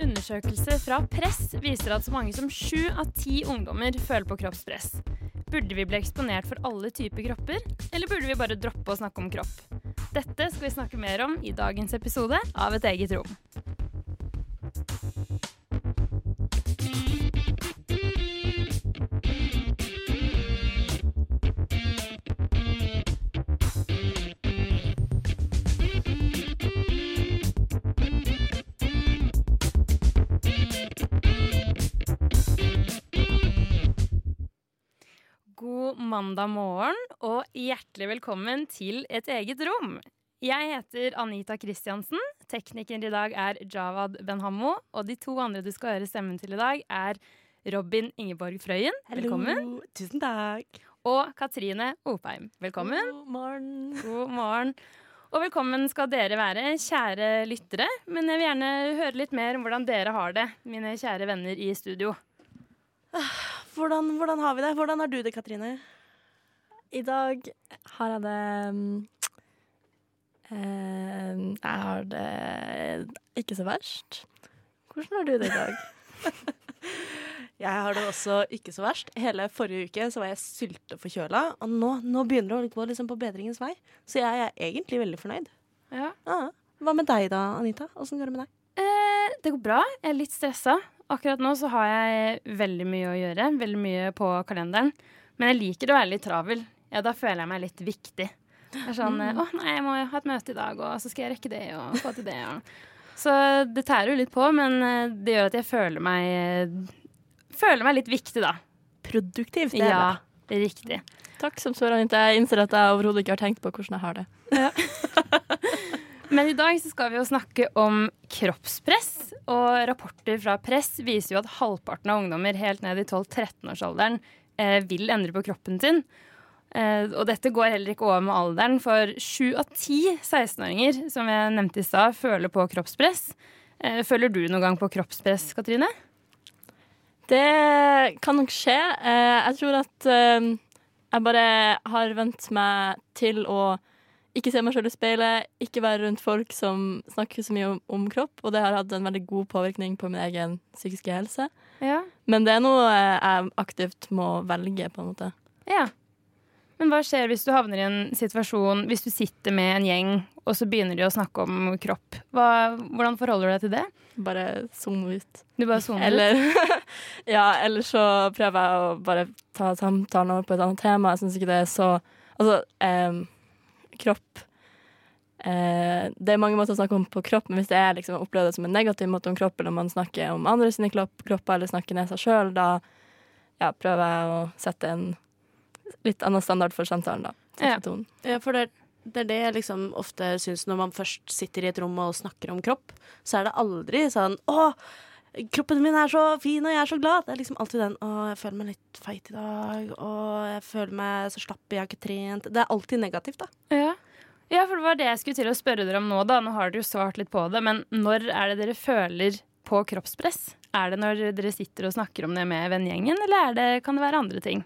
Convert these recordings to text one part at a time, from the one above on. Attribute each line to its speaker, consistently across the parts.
Speaker 1: Undersøkelse fra Press viser at så mange som sju av ti ungdommer føler på kroppspress. Burde vi bli eksponert for alle typer kropper, eller burde vi bare droppe å snakke om kropp? Dette skal vi snakke mer om i dagens episode av Et eget rom. Mandag morgen og hjertelig velkommen til Et eget rom. Jeg heter Anita Kristiansen. Teknikeren i dag er Javad Benhammo. Og de to andre du skal høre stemmen til i dag, er Robin Ingeborg Frøyen. Velkommen.
Speaker 2: Tusen takk.
Speaker 1: Og Katrine Opheim. Velkommen.
Speaker 2: God morgen.
Speaker 1: God morgen. Og velkommen skal dere være, kjære lyttere. Men jeg vil gjerne høre litt mer om hvordan dere har det, mine kjære venner i studio.
Speaker 2: Hvordan, hvordan har vi det? Hvordan har du det, Katrine?
Speaker 3: I dag har jeg det eh, Jeg har det ikke så verst. Hvordan har du det i dag?
Speaker 2: Jeg har det også ikke så verst. Hele forrige uke så var jeg sylteforkjøla, og nå, nå begynner det å gå liksom på bedringens vei. Så jeg er egentlig veldig fornøyd.
Speaker 1: Ja.
Speaker 2: Ah, Hva med deg da, Anita? Åssen går det med deg?
Speaker 1: Eh, det går bra. Jeg er litt stressa. Akkurat nå så har jeg veldig mye å gjøre. Veldig mye på kalenderen. Men jeg liker å være litt travel. Ja, da føler jeg meg litt viktig. Det er sånn eh, Å, nei, jeg må ha et møte i dag, og så skal jeg rekke det og få til det. Og. Så det tærer jo litt på, men eh, det gjør at jeg føler meg eh, Føler meg litt viktig, da.
Speaker 2: Produktivt. Det er
Speaker 1: Ja,
Speaker 2: bra.
Speaker 1: riktig.
Speaker 3: Takk som spør, Anita. Jeg innser at jeg overhodet ikke har tenkt på hvordan jeg har det.
Speaker 1: Men i dag så skal vi jo snakke om kroppspress. Og rapporter fra Press viser jo at halvparten av ungdommer helt ned i 12-13-årsalderen eh, vil endre på kroppen sin. Eh, og dette går heller ikke over med alderen, for sju av ti 16-åringer som jeg nevnte i stad, føler på kroppspress. Eh, føler du noen gang på kroppspress, Katrine?
Speaker 3: Det kan nok skje. Eh, jeg tror at jeg bare har vent meg til å ikke se meg selv i speilet, ikke være rundt folk som snakker så mye om, om kropp, og det har hatt en veldig god påvirkning på min egen psykiske helse.
Speaker 1: Ja.
Speaker 3: Men det er noe jeg aktivt må velge, på en måte.
Speaker 1: ja. Men hva skjer hvis du havner i en situasjon Hvis du sitter med en gjeng, og så begynner de å snakke om kropp? Hva, hvordan forholder du deg til det?
Speaker 3: Bare zoome ut.
Speaker 1: Du bare soner ut?
Speaker 3: Ja, eller så prøver jeg å bare ta samtalen over på et annet tema. Jeg syns ikke det er så Altså, eh, kropp eh, Det er mange måter å snakke om på kropp, men hvis det er liksom opplevd det som en negativ måte om kropp, eller man snakker om andre sine kropp, kropper, eller snakker ned seg sjøl, da ja, prøver jeg å sette en litt annen standard for samtalen, da.
Speaker 1: Ja.
Speaker 2: Ja, for det, det er det jeg liksom ofte syns når man først sitter i et rom og snakker om kropp, så er det aldri sånn Å, kroppen min er så fin, og jeg er så glad. Det er liksom alltid den Å, jeg føler meg litt feit i dag. Å, jeg føler meg så slapp, jeg har ikke trent. Det er alltid negativt, da.
Speaker 1: Ja. ja, for det var det jeg skulle til å spørre dere om nå, da. Nå har dere jo svart litt på det, men når er det dere føler på kroppspress? Er det når dere sitter og snakker om det med vennegjengen, eller er det, kan det være andre ting?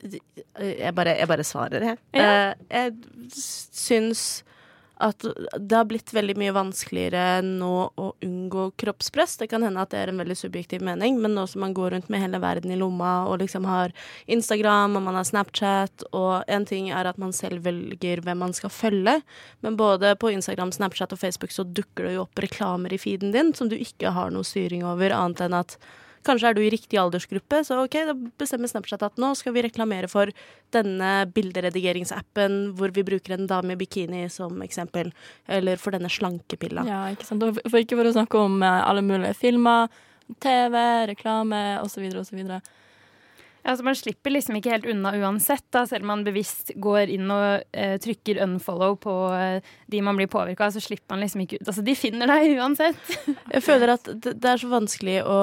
Speaker 2: Jeg bare, jeg bare svarer, jeg.
Speaker 1: Ja.
Speaker 2: Eh, Jeg syns at det har blitt veldig mye vanskeligere nå å unngå kroppspress. Det kan hende at det er en veldig subjektiv mening, men nå som man går rundt med hele verden i lomma og liksom har Instagram og man har Snapchat, og en ting er at man selv velger hvem man skal følge, men både på Instagram, Snapchat og Facebook så dukker det jo opp reklamer i feeden din som du ikke har noe styring over, annet enn at Kanskje er du i riktig aldersgruppe, så ok, da bestemmer Snapchat at nå skal vi reklamere for denne bilderedigeringsappen hvor vi bruker en dame i bikini som eksempel, eller for denne slankepilla.
Speaker 3: Ja, ikke sant. For ikke for å snakke om eh, alle mulige filmer, TV, reklame osv. osv.
Speaker 1: Ja, altså Man slipper liksom ikke helt unna uansett, da, selv om man bevisst går inn og eh, trykker unfollow på eh, de man blir påvirka av. Så slipper man liksom ikke ut. Altså, de finner deg uansett.
Speaker 2: Jeg føler at det er så vanskelig å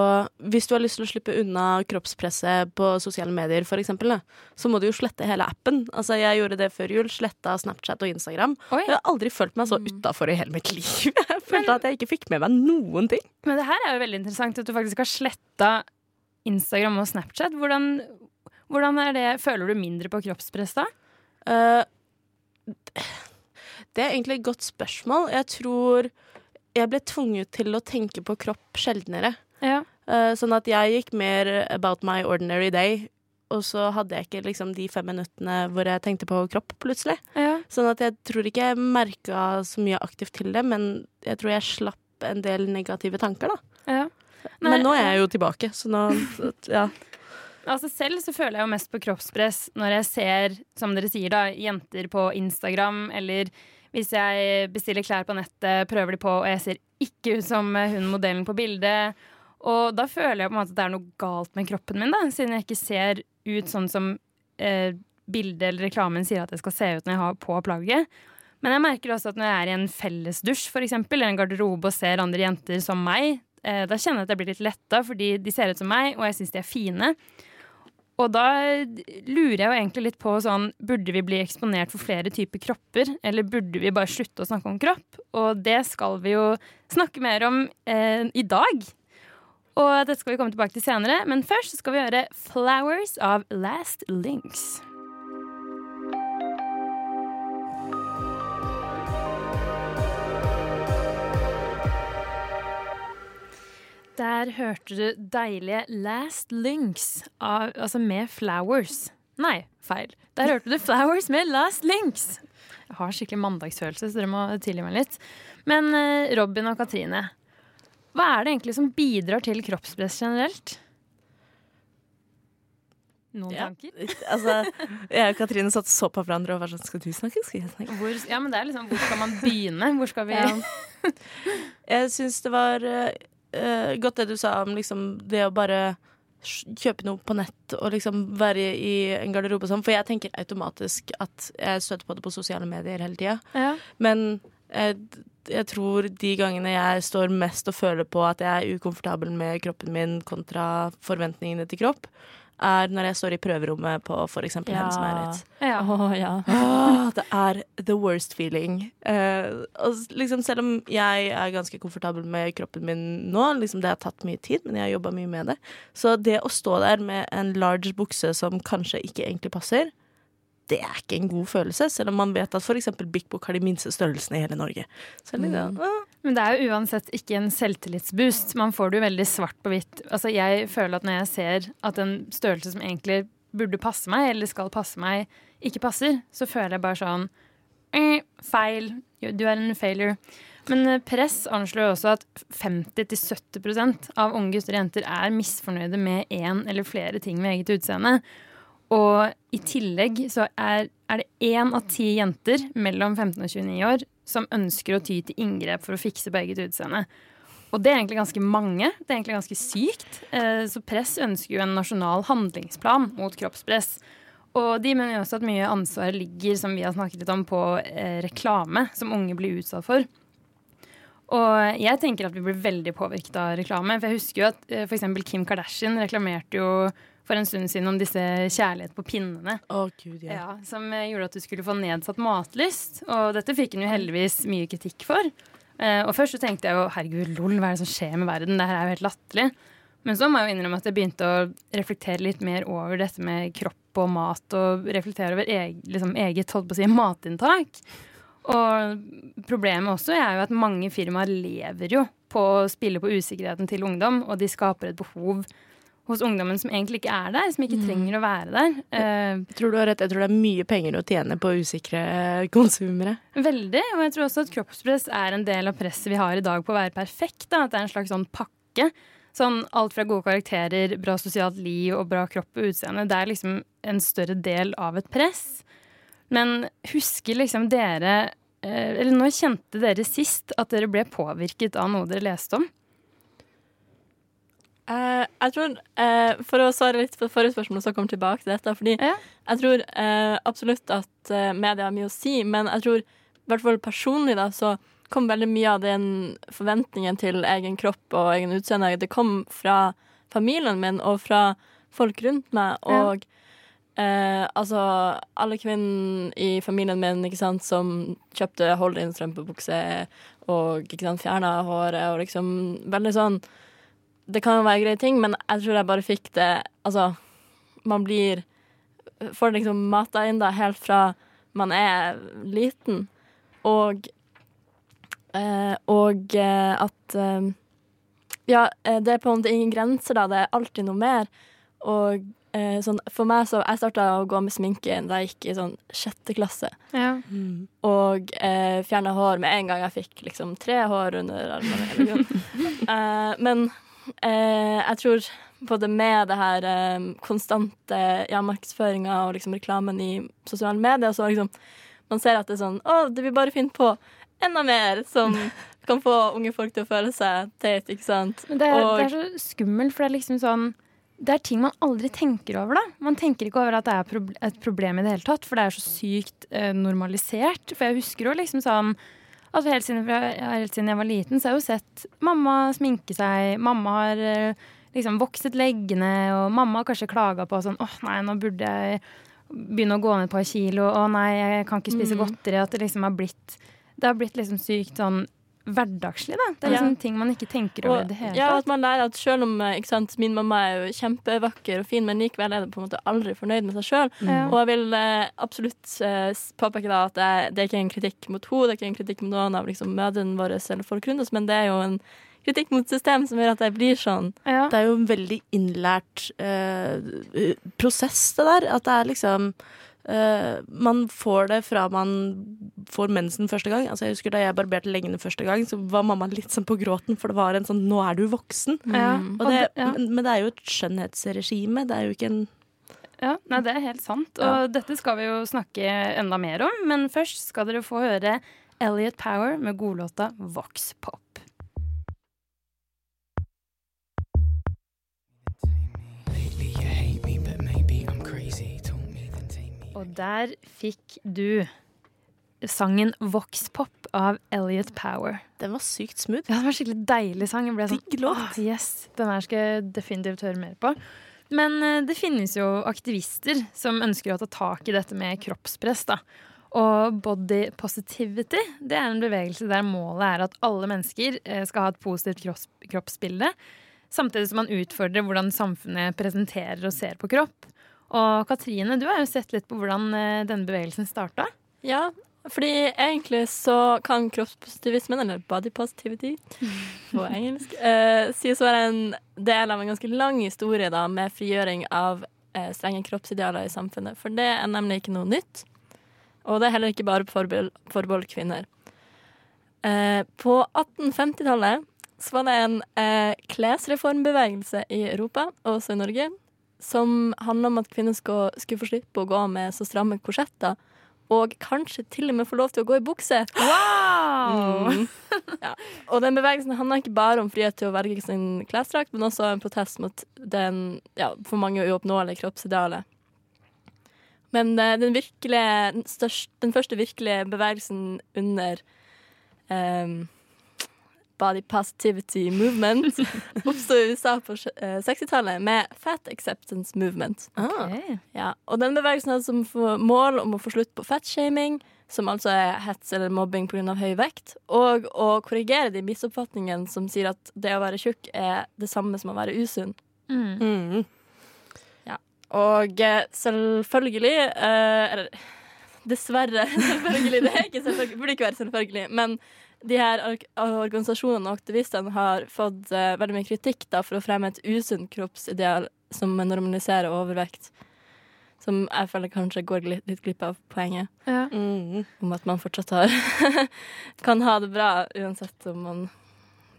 Speaker 2: Hvis du har lyst til å slippe unna kroppspresset på sosiale medier, for eksempel, da, så må du jo slette hele appen. Altså, jeg gjorde det før jul. Sletta Snapchat og Instagram.
Speaker 1: Oi.
Speaker 2: Jeg har aldri følt meg så utafor i hele mitt liv. Jeg følte at jeg ikke fikk med meg noen ting.
Speaker 1: Men det her er jo veldig interessant, at du faktisk har sletta Instagram og Snapchat. Hvordan, hvordan er det Føler du mindre på kroppspress da?
Speaker 2: Uh, det er egentlig et godt spørsmål. Jeg tror jeg ble tvunget til å tenke på kropp sjeldnere.
Speaker 1: Ja.
Speaker 2: Uh, sånn at jeg gikk mer about my ordinary day. Og så hadde jeg ikke liksom de fem minuttene hvor jeg tenkte på kropp, plutselig.
Speaker 1: ja.
Speaker 2: Sånn at jeg tror ikke jeg merka så mye aktivt til det, men jeg tror jeg slapp en del negative tanker, da.
Speaker 1: ja. Nei,
Speaker 2: Men nå er jeg jo tilbake, så nå Ja.
Speaker 1: Altså Selv så føler jeg jo mest på kroppspress når jeg ser, som dere sier, da, jenter på Instagram, eller hvis jeg bestiller klær på nettet, prøver de på, og jeg ser ikke ut som hun modellen på bildet. Og da føler jeg på en måte at det er noe galt med kroppen min, da, siden jeg ikke ser ut sånn som eh, bildet eller reklamen sier at jeg skal se ut når jeg har på plagget. Men jeg merker også at når jeg er i en fellesdusj, eksempel, eller en garderobe og ser andre jenter som meg, eh, da kjenner jeg at jeg blir litt letta, fordi de ser ut som meg, og jeg syns de er fine. Og da lurer jeg jo egentlig litt på sånn Burde vi bli eksponert for flere typer kropper, eller burde vi bare slutte å snakke om kropp? Og det skal vi jo snakke mer om eh, i dag. Og dette skal vi komme tilbake til senere, men først skal vi høre 'Flowers' av Last Links. Der hørte du deilige Last Links, av, altså med Flowers. Nei, feil. Der hørte du Flowers med Last Links. Jeg har skikkelig mandagsfølelse, så dere må tilgi meg litt. Men eh, Robin og Katrine, hva er det egentlig som bidrar til kroppspress generelt? Noen
Speaker 2: Ja.
Speaker 1: tanker?
Speaker 2: Altså, jeg og Katrine satt så på hverandre og var sånn Skal du snakke? Skal jeg snakke?
Speaker 1: Hvor, ja, men det er liksom, hvor skal man begynne? Hvor skal vi
Speaker 2: Ja. Jeg syns det var eh, godt det du sa om liksom det å bare kjøpe noe på nett og liksom være i en garderobe og sånn. For jeg tenker automatisk at jeg støter på det på sosiale medier hele tida.
Speaker 1: Ja.
Speaker 2: Men jeg, jeg tror de gangene jeg står mest og føler på at jeg er ukomfortabel med kroppen min kontra forventningene til kropp, er når jeg står i prøverommet på f.eks. Ja. Hennes Maurits.
Speaker 1: Ja.
Speaker 3: Oh, ja.
Speaker 2: oh, det er the worst feeling. Uh, og liksom, selv om jeg er ganske komfortabel med kroppen min nå, liksom, det har tatt mye tid, men jeg har jobba mye med det. Så det å stå der med en large bukse som kanskje ikke egentlig passer, det er ikke en god følelse, selv om man vet at f.eks. Big Book har de minste størrelsene i hele Norge. Så mm. åh.
Speaker 1: Men det er jo uansett ikke en selvtillitsboost. Man får det jo veldig svart på hvitt. Altså, jeg føler at når jeg ser at en størrelse som egentlig burde passe meg, eller skal passe meg, ikke passer, så føler jeg bare sånn eh, Feil. Du er en failure. Men eh, press anslår også at 50-70% av unge gutter og jenter er misfornøyde med én eller flere ting ved eget utseende. Og i tillegg så er, er det én av ti jenter mellom 15 og 29 år som ønsker å ty til inngrep for å fikse på eget utseende. Og det er egentlig ganske mange. Det er egentlig ganske sykt. Eh, Så Press ønsker jo en nasjonal handlingsplan mot kroppspress. Og de mener jo også at mye ansvar ligger, som vi har snakket litt om, på eh, reklame som unge blir utsatt for. Og jeg tenker at vi blir veldig påvirket av reklame. For jeg husker jo at eh, f.eks. Kim Kardashian reklamerte jo for en stund siden om disse kjærlighet på pinnene.
Speaker 2: Å, gud, ja.
Speaker 1: Ja, som eh, gjorde at du skulle få nedsatt matlyst. Og dette fikk hun jo heldigvis mye kritikk for. Eh, og først så tenkte jeg jo herregud, lol, hva er det som skjer med verden? Det her er jo helt latterlig. Men så må jeg jo innrømme at jeg begynte å reflektere litt mer over dette med kropp og mat, og reflektere over eget, liksom eget holdt på å si, matinntak. Og problemet også er jo at mange firmaer lever jo på å spille på usikkerheten til ungdom, og de skaper et behov hos ungdommen som egentlig ikke er der, som ikke trenger å være der. Eh,
Speaker 2: Jeg tror du har rett. Jeg tror det er mye penger å tjene på usikre konsumere.
Speaker 1: Veldig. Og jeg tror også at kroppspress er en del av presset vi har i dag på å være perfekt. Da. At det er en slags sånn pakke. Sånn alt fra gode karakterer, bra sosialt liv og bra kropp og utseende. Det er liksom en større del av et press. Men husker liksom dere eh, Eller når kjente dere sist at dere ble påvirket av noe dere leste om?
Speaker 3: Eh, jeg tror, uh, For å svare litt på forrige spørsmål, så komme tilbake til dette. Fordi
Speaker 1: Ja.
Speaker 3: jeg tror uh, absolutt at media har mye å si, men jeg tror i hvert fall personlig da, så kom veldig mye av den forventningen til egen kropp og egen utseende. Det kom fra familien min og fra folk rundt meg.
Speaker 1: Ja.
Speaker 3: Og eh, altså alle kvinner i familien min ikke sant, som kjøpte hold-in strømpebukse og ikke sant, fjerna håret og liksom veldig sånn Det kan jo være greie ting, men jeg tror jeg bare fikk det Altså, man blir Får liksom mata inn da helt fra man er liten. Og eh, Og eh, at eh, Ja, eh, det er på en måte ingen grenser, da. Det er alltid noe mer. Og eh, sånn, for meg så Jeg starta å gå med sminke da jeg gikk i sånn sjette klasse.
Speaker 1: Ja.
Speaker 3: Og eh, fjerna hår med en gang jeg fikk liksom tre hår under armene. hele eh, men eh, jeg tror både med det her eh, konstante ja, markedsføringa og liksom reklamen i sosiale medier, så liksom man ser at det er sånn Å, det vil bare finne på enda mer som kan få unge folk til å føle seg teit, ikke sant?
Speaker 1: Men det, er-
Speaker 3: Og-
Speaker 1: det er så skummelt, for det er liksom sånn Det er ting man aldri tenker over, da. Man tenker ikke over at det er et problem i det hele tatt, for det er så sykt eh, normalisert. For jeg husker jo liksom sånn at helt siden, helt siden jeg var liten, så har jeg jo sett mamma sminke seg. Mamma har eh, liksom vokset leggene, og mamma har kanskje klaga på sånn åh nei, nå burde jeg begynne å gå ned et par kilo. Å nei, jeg kan ikke spise
Speaker 3: Mm.
Speaker 1: godteri. At det liksom har blitt Det har blitt liksom sykt sånn hverdagslig, da. Det er
Speaker 3: Ja.
Speaker 1: liksom ting man ikke tenker over i
Speaker 3: Og,
Speaker 1: det hele
Speaker 3: ja, at man lærer at selv om eh, ikke sant, min mamma er jo kjempevakker og fin, men likevel er det på en måte aldri fornøyd med seg sjøl.
Speaker 1: Mm.
Speaker 3: Og jeg vil eh, absolutt eh, påpeke da at det, det er ikke en kritikk mot henne, det er ikke en kritikk mot noen av liksom, mødrene våre eller folk rundt oss, men det er jo en kritikk mot system som gjør at jeg blir sånn.
Speaker 1: Ja.
Speaker 2: Det er jo en veldig innlært eh, prosess, det der. At det er liksom eh, Man får det fra man får mensen første gang. Altså Jeg husker Da jeg barberte leggene første gang, så var mamma litt sånn på gråten, for det var en sånn 'nå er du voksen'.
Speaker 1: Ja.
Speaker 3: Mm.
Speaker 2: Og det,
Speaker 1: det- ja.
Speaker 2: men, men det er jo et skjønnhetsregime. Det er jo ikke en
Speaker 1: Ja, nei, det er helt sant. Og
Speaker 2: Ja.
Speaker 1: dette skal vi jo snakke enda mer om, men først skal dere få høre Elliot Power med godlåta Vox Pop. Og der fikk du sangen Vox Pop av Elliot Power.
Speaker 2: Den var sykt smooth.
Speaker 1: Ja, det var en skikkelig deilig sang. Sånn,
Speaker 2: Digg låt.
Speaker 1: Yes, Den her skal jeg definitivt høre mer på. Men eh, det finnes jo aktivister som ønsker å ta tak i dette med kroppspress. da. Og body positivity det er en bevegelse der målet er at alle mennesker eh, skal ha et positivt kropps kroppsbilde. Samtidig som man utfordrer hvordan samfunnet presenterer og ser på kropp. Og Katrine, du har jo sett litt på hvordan eh, denne bevegelsen starta.
Speaker 3: Ja, fordi egentlig så kan kroppspositivismen, eller body positivity på engelsk, eh, sies å være en del av en ganske lang historie da, med frigjøring av eh, strenge kroppsidealer i samfunnet. For det er nemlig ikke noe nytt. Og det er heller ikke bare forbehold, forbeholdt kvinner. Eh, på 1850-tallet så var det en eh, klesreformbevegelse i Europa, og også i Norge, som handla om at kvinner skulle, skulle få slippe å gå med så stramme korsetter. Og kanskje til og med få lov til å gå i bukse.
Speaker 1: Wow!
Speaker 3: Mm. ja. Og den bevegelsen handla ikke bare om frihet til å velge sin klesdrakt, men også en protest mot den ja, for mange uoppnåelige kroppsidealet. Men uh, den, virkelige, den, største, den første virkelige bevegelsen under em, body positivity movement oppsto i USA på eh, 60-tallet med fat acceptance movement.
Speaker 1: Okay.
Speaker 3: Ja, og den bevegelsen hadde som mål om å få slutt på fatshaming, som altså er hets eller mobbing pga. høy vekt, og å korrigere de misoppfatningene som sier at det å være tjukk er det samme som å være usunn.
Speaker 1: Mm.
Speaker 2: mm.
Speaker 3: Og eh, selvfølgelig eh, Eller dessverre, selvfølgelig. Det er ikke selvfølgelig, burde ikke være selvfølgelig. Men de her organisasjonene og aktivistene har fått uh, veldig mye kritikk da, for å fremme et usunt kroppsideal som normaliserer overvekt. Som jeg føler kanskje går litt, litt glipp av poenget.
Speaker 1: Ja.
Speaker 2: Mm.
Speaker 3: Om at man fortsatt har kan ha det bra uansett om man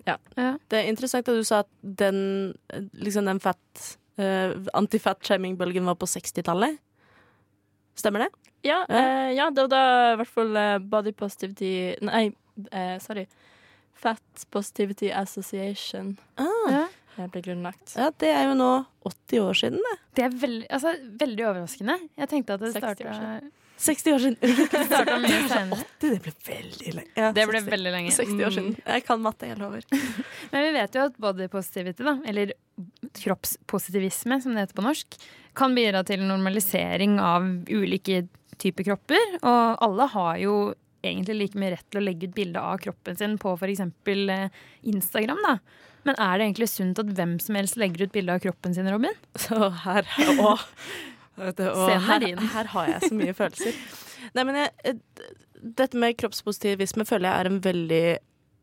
Speaker 1: Ja.
Speaker 2: Det er interessant at du sa at den, eh, liksom den fat, uh, anti-fat-shaming-bølgen var på 60-tallet. Stemmer det?
Speaker 3: Ja,
Speaker 2: Ja.
Speaker 3: Uh, ja det var da i hvert fall eh, Body Positivity Nei, eh, sorry. Fat Positivity Association.
Speaker 2: Ah.
Speaker 1: Ja.
Speaker 3: ble grunnlagt.
Speaker 2: Ja, det er jo nå 80 år siden, det.
Speaker 1: Det er veldig, altså, veldig overraskende. Jeg tenkte at det
Speaker 3: 60
Speaker 1: starta,
Speaker 2: 60 år siden.
Speaker 1: starta mye senere.
Speaker 2: 80, det ble veldig lenge. Ja,
Speaker 1: Det ble
Speaker 2: 60.
Speaker 1: veldig lenge.
Speaker 2: 60 år siden. Jeg kan matte, jeg lover.
Speaker 1: Men vi vet jo at body positivity, da, eller kroppspositivisme som det heter på norsk, kan bidra til normalisering av ulike typer kropper. Og alle har jo egentlig like mye rett til å legge ut bilde av kroppen sin på f.eks. Instagram. da. Men er det egentlig sunt at hvem som helst legger ut bilde av kroppen sin, Robin?
Speaker 2: Så her å, du, å,
Speaker 1: er
Speaker 2: her, her har jeg så mye følelser. Nei, men jeg, eh, dette med kroppspositivisme føler jeg er en veldig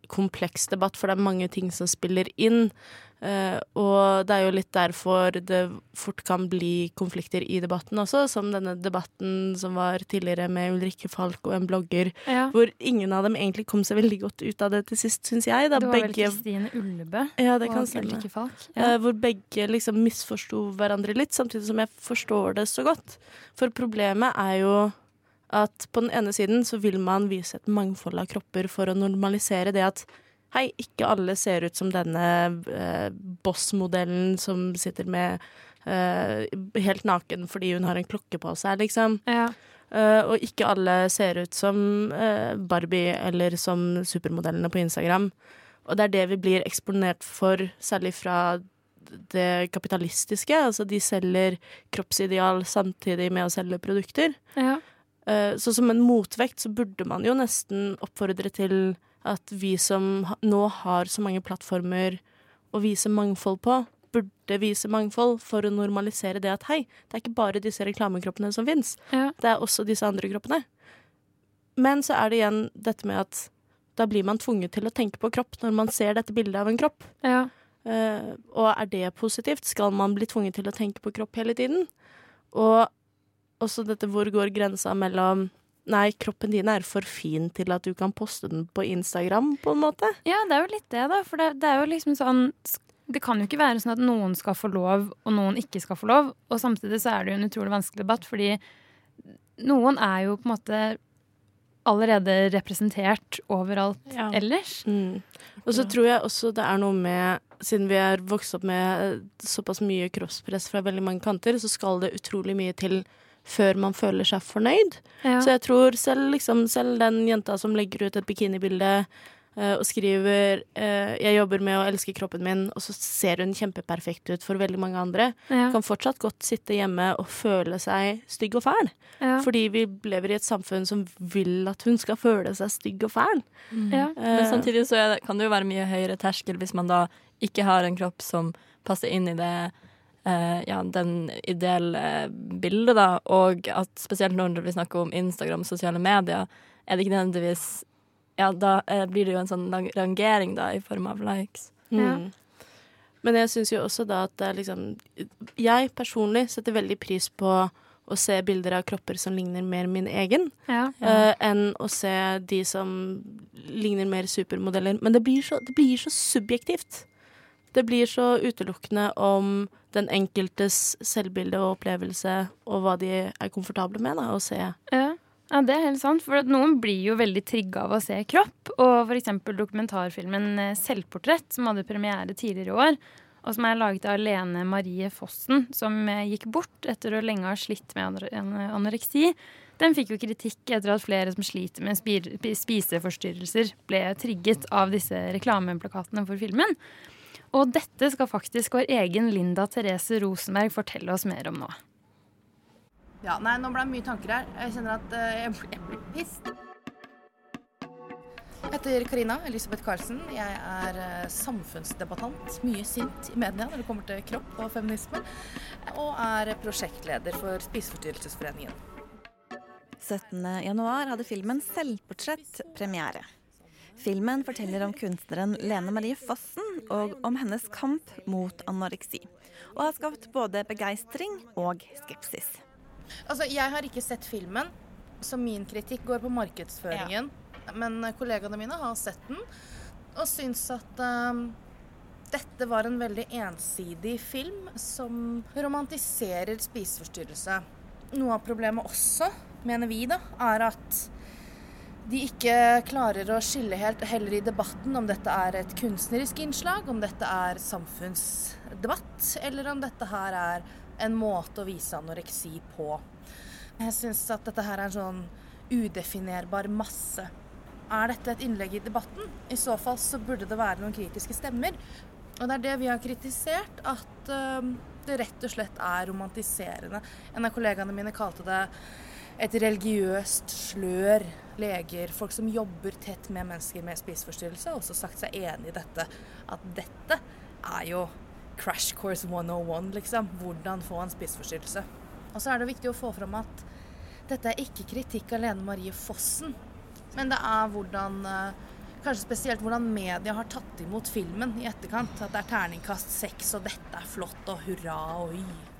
Speaker 2: kompleks debatt, for det er mange ting som spiller inn. Uh, og det er jo litt derfor det fort kan bli konflikter i debatten også, som denne debatten som var tidligere med Ulrikke Falk og en blogger,
Speaker 1: Ja.
Speaker 2: hvor ingen av dem egentlig kom seg veldig godt ut av det til sist, syns jeg. Da
Speaker 1: Det var vel Kristine Ullebø
Speaker 2: Ja, det kan
Speaker 1: og. Ulrikke Falk.
Speaker 2: Eh, hvor begge liksom misforsto hverandre litt, samtidig som jeg forstår det så godt. For problemet er jo at på den ene siden så vil man vise et mangfold av kropper for å normalisere det at hei, ikke alle ser ut som denne eh, boss-modellen som sitter med eh, helt naken fordi hun har en klokke på seg, liksom.
Speaker 1: Ja.
Speaker 2: Eh, og ikke alle ser ut som eh, Barbie eller som supermodellene på Instagram. Og det er det vi blir eksponert for, særlig fra det kapitalistiske. Altså de selger kroppsideal samtidig med å selge produkter.
Speaker 1: Ja.
Speaker 2: Eh, Så som en motvekt så burde man jo nesten oppfordre til at vi som nå har så mange plattformer å vise mangfold på, burde vise mangfold for å normalisere det at hei, det er ikke bare disse reklamekroppene som fins.
Speaker 1: Ja.
Speaker 2: Det er også disse andre kroppene. Men så er det igjen dette med at da blir man tvunget til å tenke på kropp når man ser dette bildet av en kropp.
Speaker 1: Ja.
Speaker 2: Uh, og er det positivt? Skal man bli tvunget til å tenke på kropp hele tiden? Og også dette hvor går grensa mellom Nei, kroppen din er for fin til at du kan poste den på Instagram, på en måte.
Speaker 1: Ja, det er jo litt det, da. For det, det er jo liksom sånn Det kan jo ikke være sånn at noen skal få lov, og noen ikke skal få lov. Og samtidig så er det jo en utrolig vanskelig debatt, fordi noen er jo på en måte allerede representert overalt
Speaker 3: Ja.
Speaker 1: ellers.
Speaker 2: Mm. Og så tror jeg også det er noe med Siden vi er vokst opp med såpass mye kroppspress fra veldig mange kanter, så skal det utrolig mye til før man føler seg fornøyd.
Speaker 1: Ja.
Speaker 2: Så jeg tror selv, liksom, selv den jenta som legger ut et bikinibilde uh, og skriver uh, 'jeg jobber med å elske kroppen min', og så ser hun kjempeperfekt ut for veldig mange andre,
Speaker 1: ja.
Speaker 2: kan fortsatt godt sitte hjemme og føle seg stygg og fæl.
Speaker 1: Ja.
Speaker 2: Fordi vi lever i et samfunn som vil at hun skal føle seg stygg og fæl.
Speaker 1: Ja.
Speaker 3: Men
Speaker 2: Eh,
Speaker 3: samtidig så er det, kan det jo være mye høyere terskel hvis man da ikke har en kropp som passer inn i det ja, den ideelle bildet, da. Og at spesielt når vi snakker om Instagram og sosiale medier, er det ikke nødvendigvis Ja, da eh, blir det jo en sånn rangering, da, i form av likes.
Speaker 1: Ja.
Speaker 2: Mm. Men jeg syns jo også da at det er liksom Jeg personlig setter veldig pris på å se bilder av kropper som ligner mer min egen,
Speaker 1: Ja.
Speaker 2: uh, enn å se de som ligner mer supermodeller. Men det blir så, det blir så subjektivt. Det blir så utelukkende om den enkeltes selvbilde og opplevelse, og hva de er komfortable med da, å se.
Speaker 1: Ja. ja, det er helt sant. For noen blir jo veldig trigga av å se kropp. Og eksempel dokumentarfilmen eh, 'Selvportrett', som hadde premiere tidligere i år. Og som er laget av Lene Marie Fossen, som eh, gikk bort etter å lenge ha slitt med anoreksi. Den fikk jo kritikk etter at flere som sliter med spiseforstyrrelser, ble trigget av disse reklameplakatene for filmen. Og dette skal faktisk vår egen Linda Therese Rosenberg fortelle oss mer om nå.
Speaker 4: Ja, nei, nå ble det mye tanker her. Jeg kjenner at eh, jeg, blir- pissed. Jeg heter Karina Elisabeth Karlsen. Jeg er eh, samfunnsdebattant. Mye sint i media når det kommer til kropp og feminisme. Og er prosjektleder for Spiseforstyrrelsesforeningen.
Speaker 5: 17.1 hadde filmen 'Selvportrett' premiere. Filmen forteller om kunstneren Lene Marie Fossen og om hennes kamp mot anoreksi. Og har skapt både begeistring og skepsis.
Speaker 4: Altså, jeg har ikke sett filmen, så min kritikk går på markedsføringen. Men eh, kollegaene mine har sett den og syns at eh, dette var en veldig ensidig film som romantiserer spiseforstyrrelse. Noe av problemet også, mener vi, da, er at de ikke klarer å skille helt heller i debatten om dette er et kunstnerisk innslag, om dette er samfunnsdebatt, eller om dette her er en måte å vise anoreksi på. Jeg syns at dette her er en sånn udefinerbar masse. Er dette et innlegg i debatten? I så fall så burde det være noen kritiske stemmer. Og det er det vi har kritisert, at det rett og slett er romantiserende. En av kollegaene mine kalte det et religiøst slør. Leger, folk som jobber tett med mennesker med spiseforstyrrelse, har også sagt seg enig i dette. At dette er jo crash course 101, liksom. Hvordan få en spiseforstyrrelse. Og så er det viktig å få fram at dette er ikke kritikk av Lene Marie Fossen, men det er hvordan eh, Kanskje spesielt hvordan media har tatt imot filmen i etterkant. At det er terningkast seks, og dette er flott, og hurra og oi.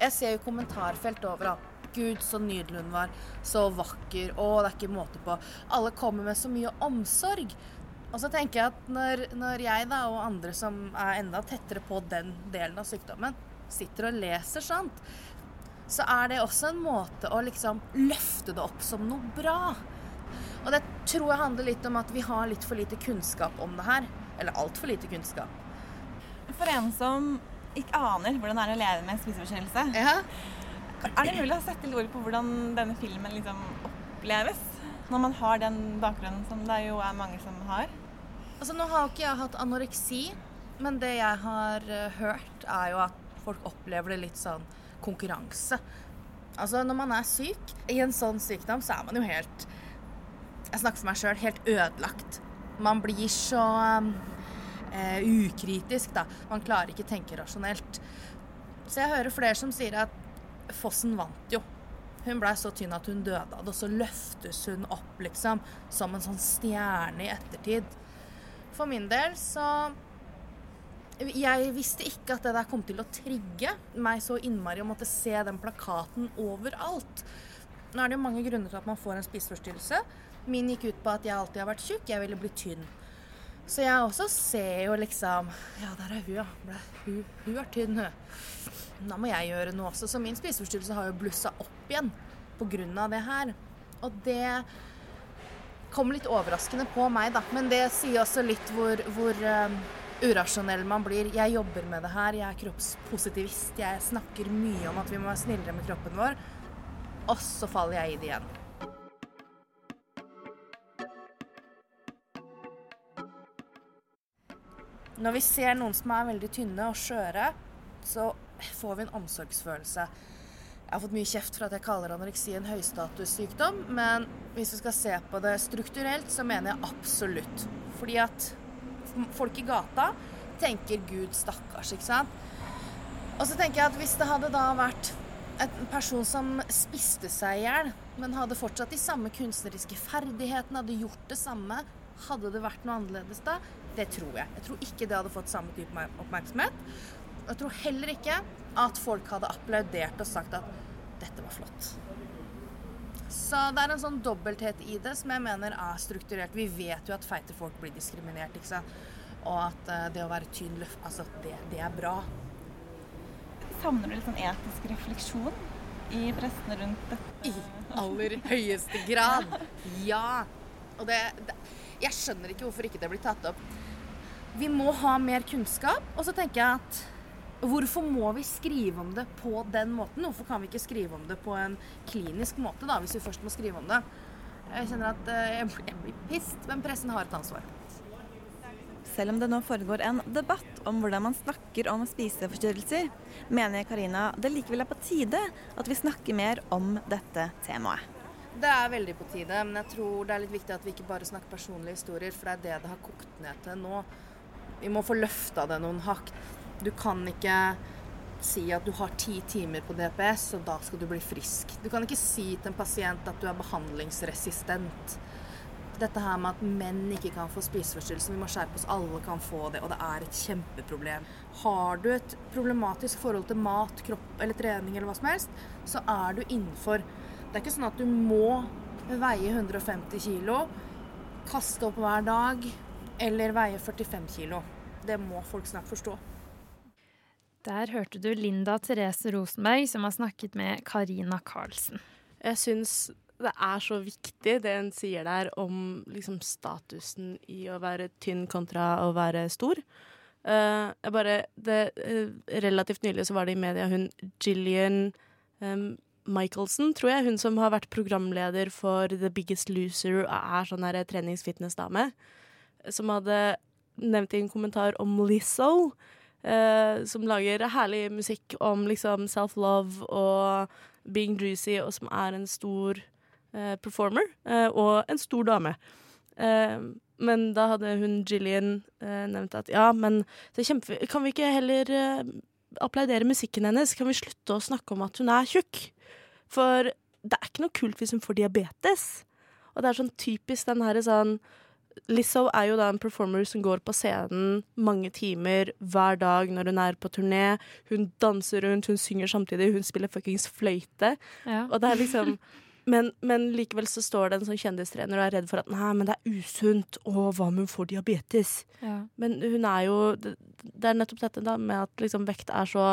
Speaker 4: Jeg ser jo kommentarfelt overalt. Gud, så nydelig hun var. Så vakker. Å, det er ikke måte på. Alle kommer med så mye omsorg. Og så tenker jeg at når, når jeg da, og andre som er enda tettere på den delen av sykdommen, sitter og leser sånt, så er det også en måte å liksom løfte det opp som noe bra. Og det tror jeg handler litt om at vi har litt for lite kunnskap om det her. Eller altfor lite kunnskap.
Speaker 5: For en som ikke aner hvordan det er å leve med en spiseforstyrrelse,
Speaker 4: Ja.
Speaker 5: er det mulig å sette litt ord på hvordan denne filmen liksom oppleves? Når man har den bakgrunnen som det jo er mange som har.
Speaker 4: Altså, nå har ikke jeg hatt anoreksi, men det jeg har eh, hørt, er jo at folk opplever det litt sånn konkurranse. Altså, når man er syk i en sånn sykdom, så er man jo helt Jeg snakker for meg sjøl helt ødelagt. Man blir så eh, ukritisk, da. Man klarer ikke tenke rasjonelt. Så jeg hører flere som sier at Fossen vant jo. Hun blei så tynn at hun døde av det, og så løftes hun opp, liksom, som en sånn stjerne i ettertid. For min del så Jeg visste ikke at det der kom til å trigge meg så innmari å måtte se den plakaten overalt. Nå er det jo mange grunner til at man får en spiseforstyrrelse. Min gikk ut på at jeg alltid har vært tjukk, jeg ville bli tynn. Så jeg også ser jo liksom Ja, der er hun, ja. Ble- Hun, hun er tynn, hun. Da må jeg gjøre noe også. Så min spiseforstyrrelse har jo blussa opp igjen av det her. Og det kom litt overraskende på meg, da. Men det sier også litt hvor, hvor um, urasjonell man blir. Jeg jobber med det her, jeg er kroppspositivist. Jeg snakker mye om at vi må være snillere med kroppen vår. Og så faller jeg i det igjen. Når vi ser noen som er veldig tynne og skjøre, så får vi en omsorgsfølelse. Jeg har fått mye kjeft for at jeg kaller anoreksi en høystatussykdom, men hvis vi skal se på det strukturelt, så mener jeg absolutt. Fordi at folk i gata tenker 'Gud, stakkars', ikke sant. Og så tenker jeg at hvis det hadde da vært en person som spiste seg i hjel, men hadde fortsatt de samme kunstneriske ferdighetene, hadde gjort det samme, hadde det vært noe annerledes da? Det tror jeg. Jeg tror ikke det hadde fått samme type oppmerksomhet. Jeg tror heller ikke at folk hadde applaudert og sagt at dette var flott. Så det er en sånn dobbelthet i det som jeg mener er strukturert. Vi vet jo at feite folk blir diskriminert, ikke sant. Og at eh, det å være tynn løft, altså det, det er bra.
Speaker 5: Savner du litt sånn etisk refleksjon i pressene rundt dette?
Speaker 4: I aller høyeste grad. Ja. Og det, det Jeg skjønner ikke hvorfor ikke det blir tatt opp. Vi må ha mer kunnskap. Og så tenker jeg at hvorfor må vi skrive om det på den måten? Hvorfor kan vi ikke skrive om det på en klinisk måte, da, hvis vi først må skrive om det? Jeg kjenner at eh, jeg blir, pissed, men pressen har et ansvar.
Speaker 5: Selv om det nå foregår en debatt om hvordan man snakker om spiseforstyrrelser, mener Karina det likevel er på tide at vi snakker mer om dette temaet.
Speaker 4: Det er veldig på tide, men jeg tror det er litt viktig at vi ikke bare snakker personlige historier, for det er det det har kokt ned til nå. Vi må få løfta det noen hakk. Du kan ikke si at du har ti timer på DPS, og da skal du bli frisk. Du kan ikke si til en pasient at du er behandlingsresistent. Dette her med at menn ikke kan få spiseforstyrrelser, vi må skjerpe oss, alle kan få det, og det er et kjempeproblem. Har du et problematisk forhold til mat, kropp eller trening eller hva som helst, så er du innenfor. Det er ikke sånn at du må veie 150 kilo, kaste opp hver dag eller veie 45 kilo. Det må folk snart forstå.
Speaker 1: Der hørte du Linda Therese Rosenberg, som har snakket med Karina Karlsen.
Speaker 2: Jeg syns det er så viktig det hun sier der om liksom statusen i å være tynn kontra å være stor. Uh, jeg bare det, uh, Relativt nylig så var det i media hun Gillian um, Michelson, tror jeg. Hun som har vært programleder for The Biggest Loser og er sånn her trenings-fitness-dame. Som hadde nevnt i en kommentar om Lizzo. eh, som lager herlig musikk om liksom self-love og being juicy, og som er en stor eh, performer. eh, og en stor dame. Eh, men da hadde hun Jillian eh, nevnt at ja, men det er kjempe... Kan vi ikke heller eh, applaudere musikken hennes? Kan vi slutte å snakke om at hun er tjukk? For det er ikke noe kult hvis hun får diabetes. Og det er sånn typisk den herre sånn Lizzo er jo da en performer som går på scenen mange timer hver dag når hun er på turné. Hun danser rundt, hun synger samtidig, hun spiller fuckings fløyte.
Speaker 1: Ja.
Speaker 2: Og det er liksom men, men likevel så står det en sånn kjendistrener og er redd for at nei, men det er usunt. Å, hva om hun får diabetes?
Speaker 1: Ja.
Speaker 2: Men hun er jo Det, det er nettopp dette da med at liksom vekt er så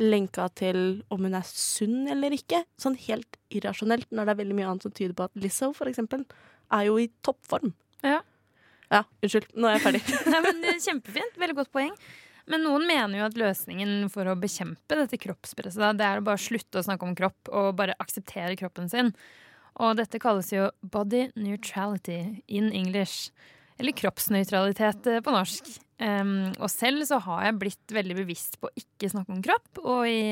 Speaker 2: lenka til om hun er sunn eller ikke. Sånn helt irrasjonelt, når det er veldig mye annet som tyder på at Lizzo for eksempel er jo i toppform.
Speaker 1: Ja.
Speaker 2: Ja, unnskyld. Nå er jeg ferdig.
Speaker 1: Nei, men er Kjempefint. Veldig godt poeng. Men noen mener jo at løsningen for å bekjempe dette kroppspresset, det er å bare slutte å snakke om kropp og bare akseptere kroppen sin. Og dette kalles jo body neutrality in English. Eller kroppsnøytralitet eh, på norsk. Um, og selv så har jeg blitt veldig bevisst på å ikke snakke om kropp. Og i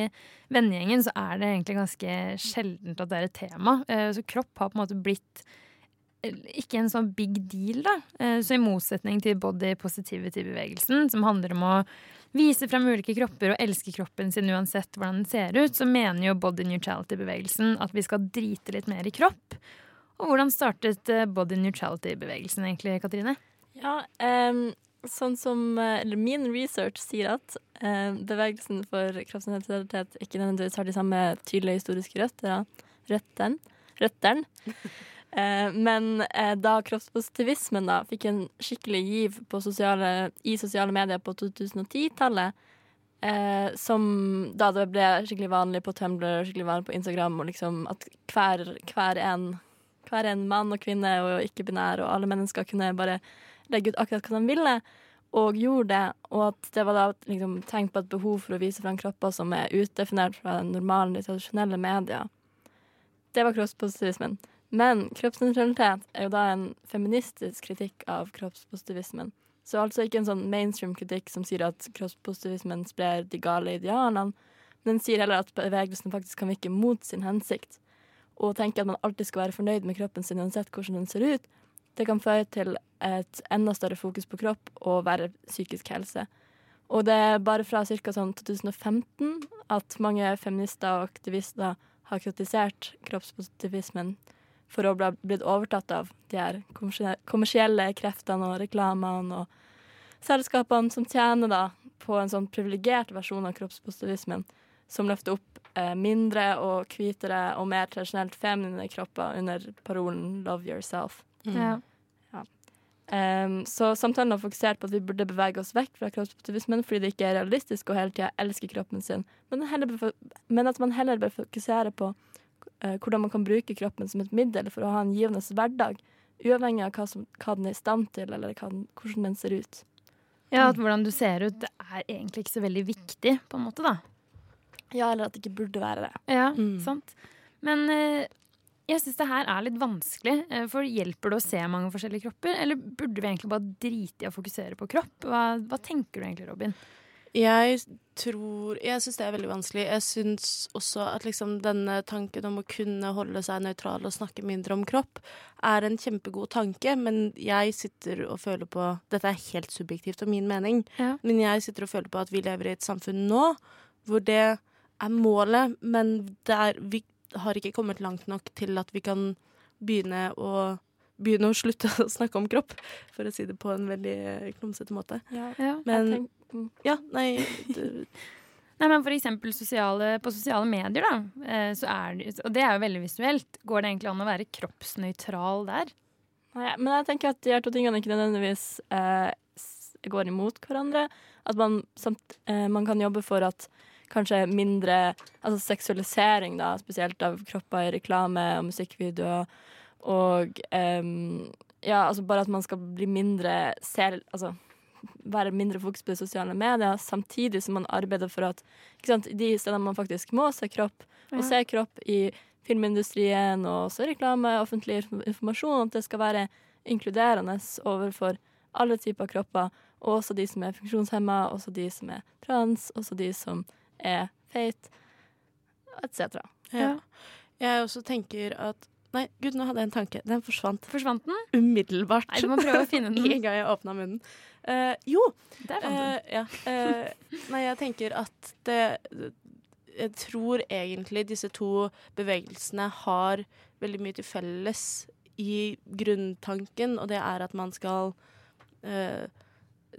Speaker 1: vennegjengen så er det egentlig ganske sjeldent at det er et tema. Uh, så kropp har på en måte blitt ikke en sånn big deal, da. Eh, Så i motsetning til body positivity-bevegelsen, som handler om å vise frem ulike kropper og elske kroppen sin uansett hvordan den ser ut, så mener jo body neutrality-bevegelsen at vi skal drite litt mer i kropp. Og hvordan startet eh, body neutrality-bevegelsen egentlig, Katrine?
Speaker 3: Ja, um, sånn som eh, eller min research sier at um, bevegelsen for kroppsnøytralitet ikke nødvendigvis har de samme tydelige historiske røtter, røtteren, røtteren. Eh, men eh, da kroppspositivismen da fikk en skikkelig giv sosiale, i sosiale medier på 2010-tallet, eh, som da det ble skikkelig vanlig på Tumblr skikkelig vanlig på Instagram, og liksom at hver, hver en hver en mann og kvinne og ikke-binær og alle mennesker kunne bare legge ut akkurat hva de ville, og gjorde det. Og at det var da liksom, tegn på et behov for å vise frem kropper som er utdefinert fra den normale, tradisjonelle media. Det var kroppspositivismen. Men kroppsnøytralitet er jo da en feministisk kritikk av kroppspositivismen. Så altså ikke en sånn mainstream kritikk som sier at kroppspositivismen sprer de gale idealene, men den sier heller at bevegelsen faktisk kan virke mot sin hensikt og tenke at man alltid skal være fornøyd med kroppen sin uansett hvordan den ser ut, det kan føre til et enda større fokus på kropp og verre psykisk helse. Og det er bare fra ca. Sånn 2015 at mange feminister og aktivister har kritisert kroppspositivismen for å ha blitt overtatt av de her kommersielle kreftene og reklamene og selskapene som tjener da på en sånn privilegert versjon av kroppspositivismen, som løfter opp eh, mindre og hvitere og mer tradisjonelt feminine kropper under parolen 'love yourself'.
Speaker 1: Ja.
Speaker 3: Um, så samtalen har fokusert på at vi burde bevege oss vekk fra kroppspositivismen fordi det ikke er realistisk å hele tida elske kroppen sin, men, bør- men at man heller bør fokusere på hvordan man kan bruke kroppen som et middel for å ha en givende hverdag, uavhengig av hva, som, hva den er i stand til, eller den- hvordan den ser ut.
Speaker 1: ja, at hvordan du ser ut, det er egentlig ikke så veldig viktig, på en måte, da.
Speaker 3: Ja, eller at det ikke burde være det.
Speaker 1: Ja,
Speaker 2: Mm.
Speaker 1: sant. Men eh, jeg syns det her er litt vanskelig. eh, For hjelper det å se mange forskjellige kropper, eller burde vi egentlig bare drite i å fokusere på kropp? Hva, hva tenker du egentlig, Robin?
Speaker 2: Jeg tror Jeg syns det er veldig vanskelig. Jeg syns også at liksom denne tanken om å kunne holde seg nøytral og snakke mindre om kropp, er en kjempegod tanke, men jeg sitter og føler på Dette er helt subjektivt og min mening,
Speaker 1: Ja.
Speaker 2: men jeg sitter og føler på at vi lever i et samfunn nå hvor det er målet, men det er, vi har ikke kommet langt nok til at vi kan begynne å Begynne å slutte å snakke om kropp, for å si det på en veldig eh, klumsete måte.
Speaker 3: Ja,
Speaker 1: Ja.
Speaker 2: Men. Ja, nei
Speaker 1: Nei, men for eksempel sosiale, på sosiale medier, da. eh, Så er det, og det er jo veldig visuelt. Går det egentlig an å være kroppsnøytral der?
Speaker 3: Nei, men jeg tenker at de her to tingene ikke nødvendigvis eh, går imot hverandre. At man, samt, eh, man kan jobbe for at kanskje mindre altså seksualisering, da, spesielt av kropper i reklame og musikkvideoer. Og eh, ja, altså bare at man skal bli mindre ser, altså, være mindre fokus på sosiale medier, samtidig som man arbeider for at ikke sant, de stedene man faktisk må se kropp, og
Speaker 1: Ja.
Speaker 3: se kropp i filmindustrien og også reklame, offentlig informasjon, at det skal være inkluderende overfor alle typer kropper, og også de som er funksjonshemma, også de som er trans, også de som er feit, etc.
Speaker 2: Ja. Jeg også tenker at Nei, gud, nå hadde jeg en tanke. Den forsvant
Speaker 1: Forsvant den?
Speaker 2: umiddelbart.
Speaker 1: Nei, du må prøve å finne den.
Speaker 2: En gang jeg åpna munnen. Uh, jo.
Speaker 1: Der fant uh, den.
Speaker 2: ja. uh, nei, jeg tenker at det Jeg tror egentlig disse to bevegelsene har veldig mye til felles i grunntanken, og det er at man skal eh,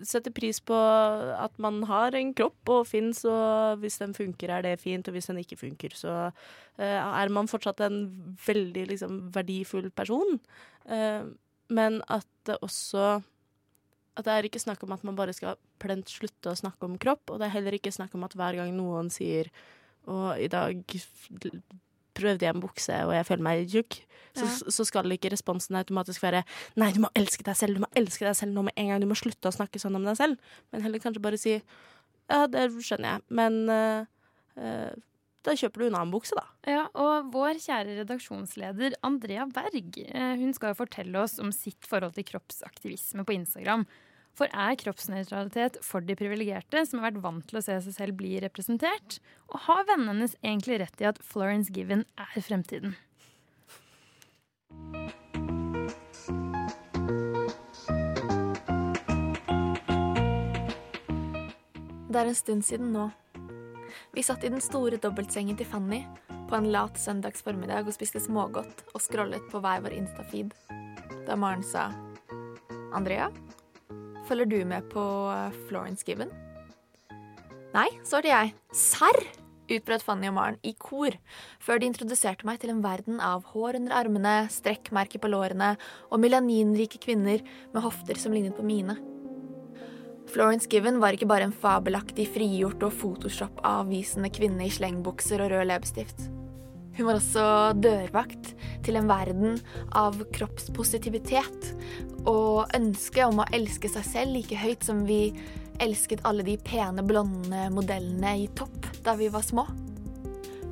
Speaker 2: sette pris på at man har en kropp og fins, og hvis den funker, er det fint, og hvis den ikke funker, så uh, er man fortsatt en veldig liksom, verdifull person. Uh, men at det også At det er ikke snakk om at man bare skal plent slutte å snakke om kropp, og det er heller ikke snakk om at hver gang noen sier og i dag prøvde jeg en bukse, og jeg føler meg tjukk, så, så skal ikke responsen automatisk være Nei, du må elske deg selv, du må elske deg selv nå med en gang, du må slutte å snakke sånn om deg selv. Men heller kanskje bare si Ja, det skjønner jeg, men uh, uh, da kjøper du en annen bukse, da.
Speaker 1: Ja, og vår kjære redaksjonsleder Andrea Berg eh, hun skal jo fortelle oss om sitt forhold til kroppsaktivisme på Instagram. For er kroppsnøytralitet for de privilegerte, som har vært vant til å se seg selv bli representert? Og har vennene hennes egentlig rett i at Florence Given er fremtiden?
Speaker 6: Det er en stund siden nå. Vi satt i den store dobbeltsengen til Fanny på en lat søndags formiddag og spiste smågodt og scrollet på hver vår Insta-feed. Da Maren sa Andrea, følger du med på eh, Florence Given? Nei, svarte jeg. Serr! utbrøt Fanny og Maren i kor, før de introduserte meg til en verden av hår under armene, strekkmerker på lårene og melaninrike kvinner med hofter som lignet på mine. Florence Given var ikke bare en fabelaktig, frigjort og Photoshop-avvisende kvinne i slengbukser og rød leppestift. Hun var også dørvakt til en verden av kroppspositivitet og ønske om å elske seg selv like høyt som vi elsket alle de pene, blonde modellene i topp da vi var små.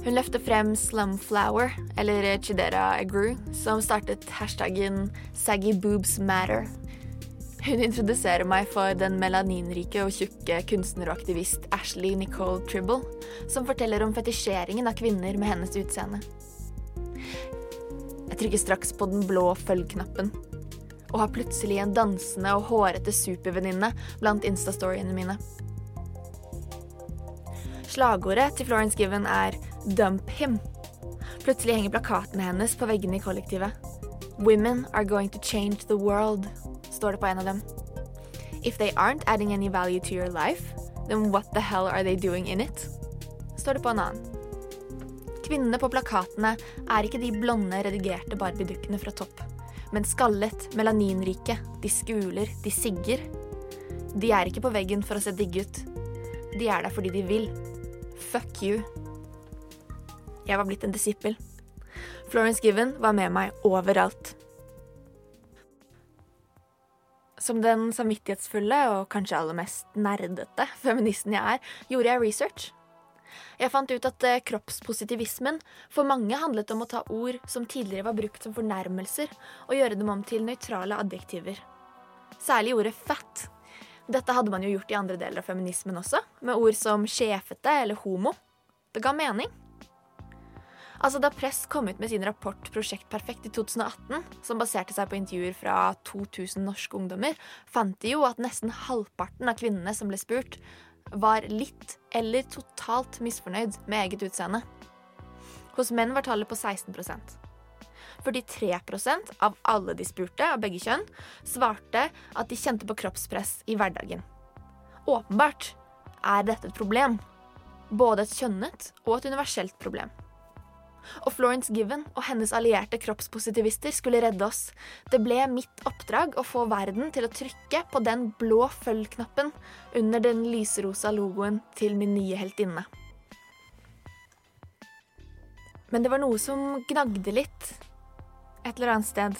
Speaker 6: Hun løfter frem Slumflower, eller Chidera Agru, som startet hashtaggen Saggy Boobs Matter. Hun introduserer meg for den melaninrike og tjukke kunstner og aktivist Ashley Nicole Tribble, som forteller om fetisjeringen av kvinner med hennes utseende. Jeg trykker straks på den blå følg-knappen, og har plutselig en dansende og hårete supervenninne blant instastoryene mine. Slagordet til Florence Given er 'Dump him'. Plutselig henger plakatene hennes på veggene i kollektivet. 'Women are going to change the world', står det på en av dem. If they aren't adding any value to your life, then what the hell are they doing in it? står det på en annen. Kvinnene på plakatene er ikke de blonde, redigerte Barbie-dukkene fra topp, men skallet, melaninrike, de skuler, de sigger. De er ikke på veggen for å se digge ut. De er der fordi de vil. Fuck you. Jeg var blitt en disippel. Florence Given var med meg overalt. Som den samvittighetsfulle og kanskje aller mest nerdete feministen jeg er, gjorde jeg research. Jeg fant ut at eh, kroppspositivismen for mange handlet om å ta ord som tidligere var brukt som fornærmelser, og gjøre dem om til nøytrale adjektiver. Særlig ordet fat. Dette hadde man jo gjort i andre deler av feminismen også, med ord som sjefete eller homo. Det ga mening. Altså Da Press kom ut med sin rapport Prosjekt Perfekt i 2018, som baserte seg på intervjuer fra 2000 norske ungdommer, fant de jo at nesten halvparten av kvinnene som ble spurt, var litt eller totalt misfornøyd med eget utseende. Hos menn var tallet på 16% 43% av alle de spurte, av begge kjønn, svarte at de kjente på kroppspress i hverdagen. Åpenbart er dette et problem. Både et kjønnet og et universelt problem. Og Florence Given og hennes allierte kroppspositivister skulle redde oss. Det ble mitt oppdrag å få verden til å trykke på den blå følg-knappen under den lyserosa logoen til min nye heltinne. Men det var noe som gnagde litt et eller annet sted.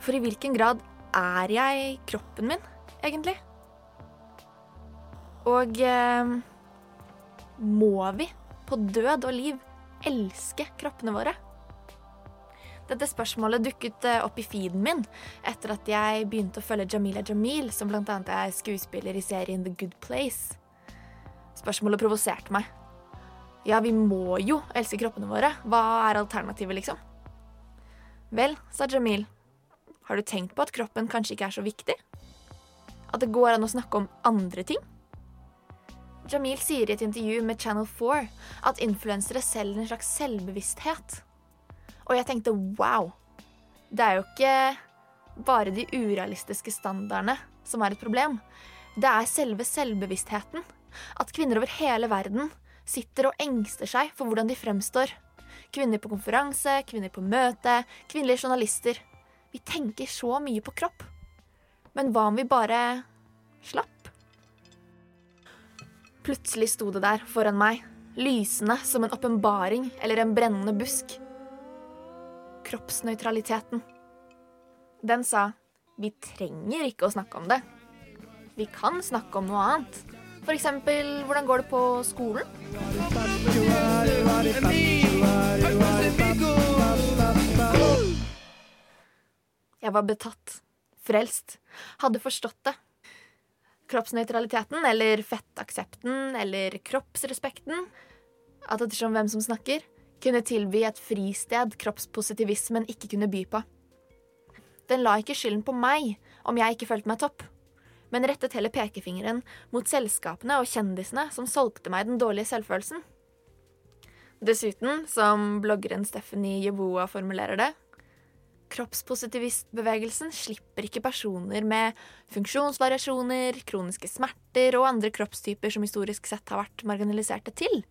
Speaker 6: For i hvilken grad er jeg kroppen min, egentlig? Og eh, må vi, på død og liv, elske kroppene våre? Dette spørsmålet dukket eh, opp i feeden min etter at jeg begynte å følge Jamila Jamil, som annet er skuespiller i serien The Good Place. Spørsmålet provoserte meg. Ja, vi må jo elske kroppene våre. Hva er alternativet, liksom? Vel, sa Jamil, har du tenkt på at kroppen kanskje ikke er så viktig? At det går an å snakke om andre ting? Jamil sier i et intervju med Channel 4 at influensere selger en slags selvbevissthet. Og jeg tenkte wow. Det er jo ikke bare de urealistiske standardene som er et problem. Det er selve selvbevisstheten. At kvinner over hele verden sitter og engster seg for hvordan de fremstår. Kvinner på konferanse, kvinner på møte, kvinnelige journalister. Vi tenker så mye på kropp. Men hva om vi bare slapp? Plutselig sto det der foran meg, lysende som en åpenbaring eller en brennende busk. Kroppsnøytraliteten. Den sa vi trenger ikke å snakke om det. Vi kan snakke om noe annet. Eksempel hvordan går det på skolen? Jeg var betatt. Frelst. Hadde forstått det. Kroppsnøytraliteten, eller fettaksepten, eller kroppsrespekten, at ettersom hvem som snakker, kunne tilby et fristed kroppspositivismen ikke kunne by på. Den la ikke skylden på meg om jeg ikke følte meg topp, men rettet heller pekefingeren mot selskapene og kjendisene som solgte meg den dårlige selvfølelsen. Dessuten, som bloggeren Stephanie Jeboa formulerer det, Kroppspositivistbevegelsen slipper ikke personer med funksjonsvariasjoner, kroniske smerter og andre kroppstyper som historisk sett har vært marginaliserte, til.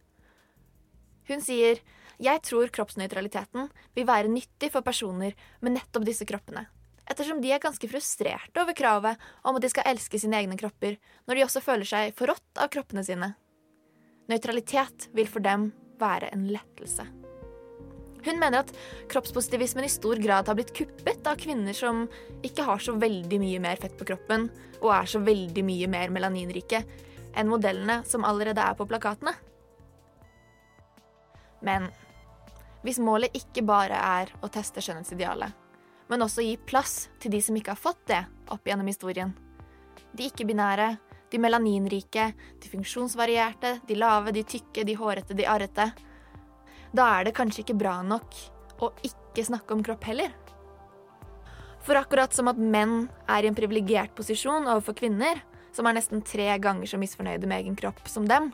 Speaker 6: Hun sier jeg tror kroppsnøytraliteten vil være nyttig for personer med nettopp disse kroppene, ettersom de er ganske frustrerte over kravet om at de skal elske sine egne kropper, når de også føler seg forrådt av kroppene sine. Nøytralitet vil for dem være en lettelse. Hun mener at kroppspositivismen i stor grad har blitt kuppet av kvinner som ikke har så veldig mye mer fett på kroppen og er så veldig mye mer melaninrike enn modellene som allerede er på plakatene. Men hvis målet ikke bare er å teste skjønnhetsidealet, men også gi plass til de som ikke har fått det opp gjennom historien, de ikke-binære, de melaninrike, de funksjonsvarierte, de lave, de tykke, de hårete, de arrete, da er det kanskje ikke bra nok å ikke snakke om kropp heller. For akkurat som at menn er i en privilegert posisjon overfor kvinner, som er nesten tre ganger så misfornøyde med egen kropp som dem,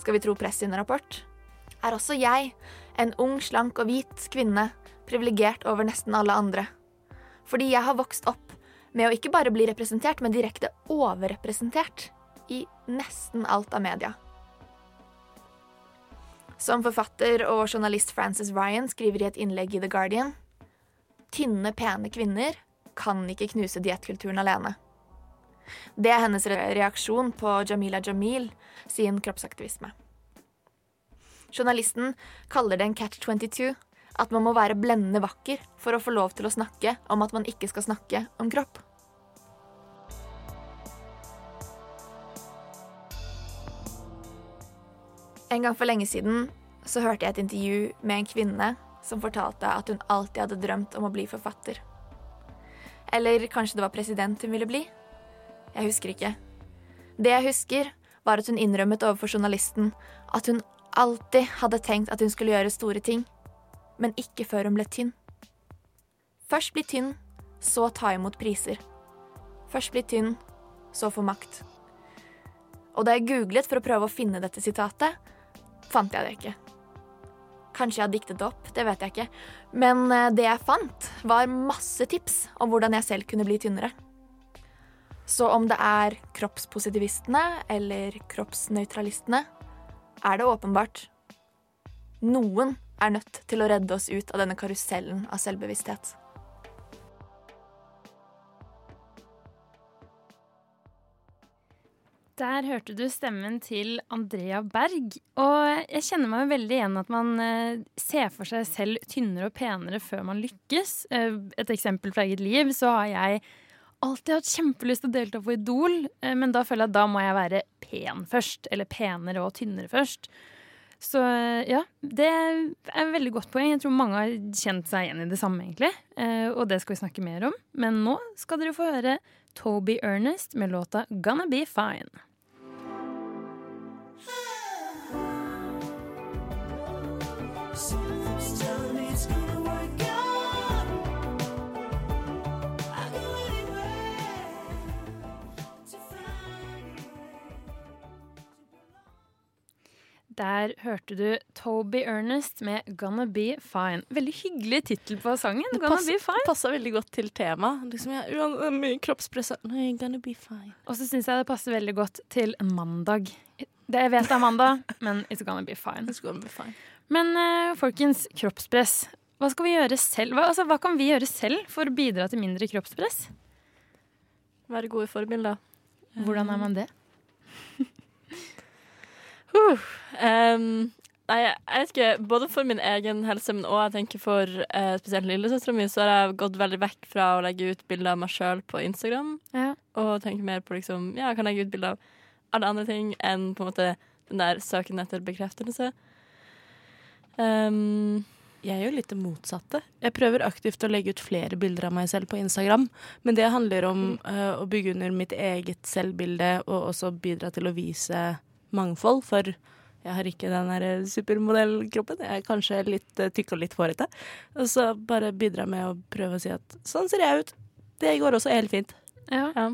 Speaker 6: skal vi tro Press sin rapport, er også jeg, en ung, slank og hvit kvinne, privilegert over nesten alle andre. Fordi jeg har vokst opp med å ikke bare bli representert, men direkte overrepresentert i nesten alt av media. Som forfatter og journalist Frances Ryan skriver i et innlegg i The Guardian Tynne, pene kvinner kan ikke knuse diettkulturen alene. Det er hennes reaksjon på Jamila Jamil sin kroppsaktivisme. Journalisten kaller det en catch 22, at man må være blendende vakker for å få lov til å snakke om at man ikke skal snakke om kropp. En gang for lenge siden så hørte jeg et intervju med en kvinne som fortalte at hun alltid hadde drømt om å bli forfatter. Eller kanskje det var president hun ville bli? Jeg husker ikke. Det jeg husker, var at hun innrømmet overfor journalisten at hun alltid hadde tenkt at hun skulle gjøre store ting, men ikke før hun ble tynn. Først bli tynn, så ta imot priser. Først bli tynn, så få makt. Og da jeg googlet for å prøve å finne dette sitatet, fant jeg det ikke. Kanskje jeg har diktet det opp, det vet jeg ikke. Men eh, det jeg fant, var masse tips om hvordan jeg selv kunne bli tynnere. Så om det er kroppspositivistene eller kroppsnøytralistene, er det åpenbart noen er nødt til å redde oss ut av denne karusellen av selvbevissthet.
Speaker 1: Der hørte du stemmen til Andrea Berg. Og jeg kjenner meg veldig igjen at man eh, ser for seg selv tynnere og penere før man lykkes. Eh, et eksempel fra eget liv, så har jeg alltid hatt kjempelyst til å delta på Idol, eh, men da føler jeg at da må jeg være pen først. Eller penere og tynnere først. Så eh, ja, det er et veldig godt poeng. Jeg tror mange har kjent seg igjen i det samme, egentlig. Eh, og det skal vi snakke mer om. Men nå skal dere få høre Toby Ernest med låta 'Gonna Be Fine'. Der hørte du Toby Ernest med 'Gonna Be Fine'. Veldig hyggelig tittel på sangen.
Speaker 2: Det
Speaker 1: Gonna
Speaker 2: pass,
Speaker 1: Be Fine.
Speaker 2: passer veldig godt til temaet. Liksom, jeg, det mye kroppspress. Nei, gonna be fine.
Speaker 1: Og så syns jeg det passer veldig godt til mandag. Det jeg vet er mandag, men it's gonna be fine.
Speaker 2: It's gonna be fine.
Speaker 1: Men uh, folkens, kroppspress. Hva skal vi gjøre selv? Hva, altså, hva kan vi gjøre selv for å bidra til mindre kroppspress?
Speaker 3: Være gode forbilder.
Speaker 1: Hvordan er man det?
Speaker 3: Uh, um, nei, jeg vet ikke. Både for min egen helse, men òg jeg tenker for uh, spesielt lillesøstera mi, så har jeg gått veldig vekk fra å legge ut bilder av meg sjøl på Instagram.
Speaker 1: Ja.
Speaker 3: Og tenker mer på liksom Ja, jeg kan legge ut bilder av alle andre ting enn på en måte den der søken etter bekreftelse. Um,
Speaker 2: Jeg gjør litt det motsatte. Jeg prøver aktivt å legge ut flere bilder av meg selv på Instagram. Men det handler om uh, å bygge under mitt eget selvbilde og også bidra til å vise mangfold. For jeg har ikke den der supermodellkroppen. Jeg er kanskje litt uh, tykk og litt hårete. Og så bare bidra med å prøve å si at sånn ser jeg ut. Det går også helt fint.
Speaker 1: Ja.
Speaker 3: ja.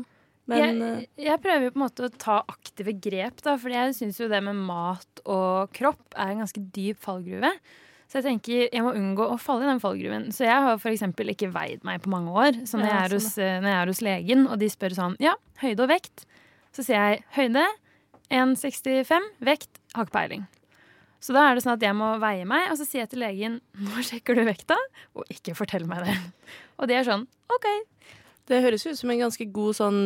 Speaker 2: Men eh,
Speaker 1: jeg, jeg prøver jo på en måte å ta aktive grep, da, for jeg syns jo det med mat og kropp er en ganske dyp fallgruve. Så jeg tenker jeg må unngå å falle i den fallgruven. Så jeg har f.eks. ikke veid meg på mange år. Så når,
Speaker 3: Ja,
Speaker 1: jeg
Speaker 3: sånn,
Speaker 1: hos, eh, når jeg er hos legen, og de spør sånn ja, høyde og vekt, så sier jeg høyde 1,65, vekt har ikke peiling. Så da er det sånn at jeg må veie meg, og så sier jeg til legen nå sjekker du vekta, og ikke fortell meg det. Og de er sånn OK.
Speaker 2: det høres ut som en ganske god sånn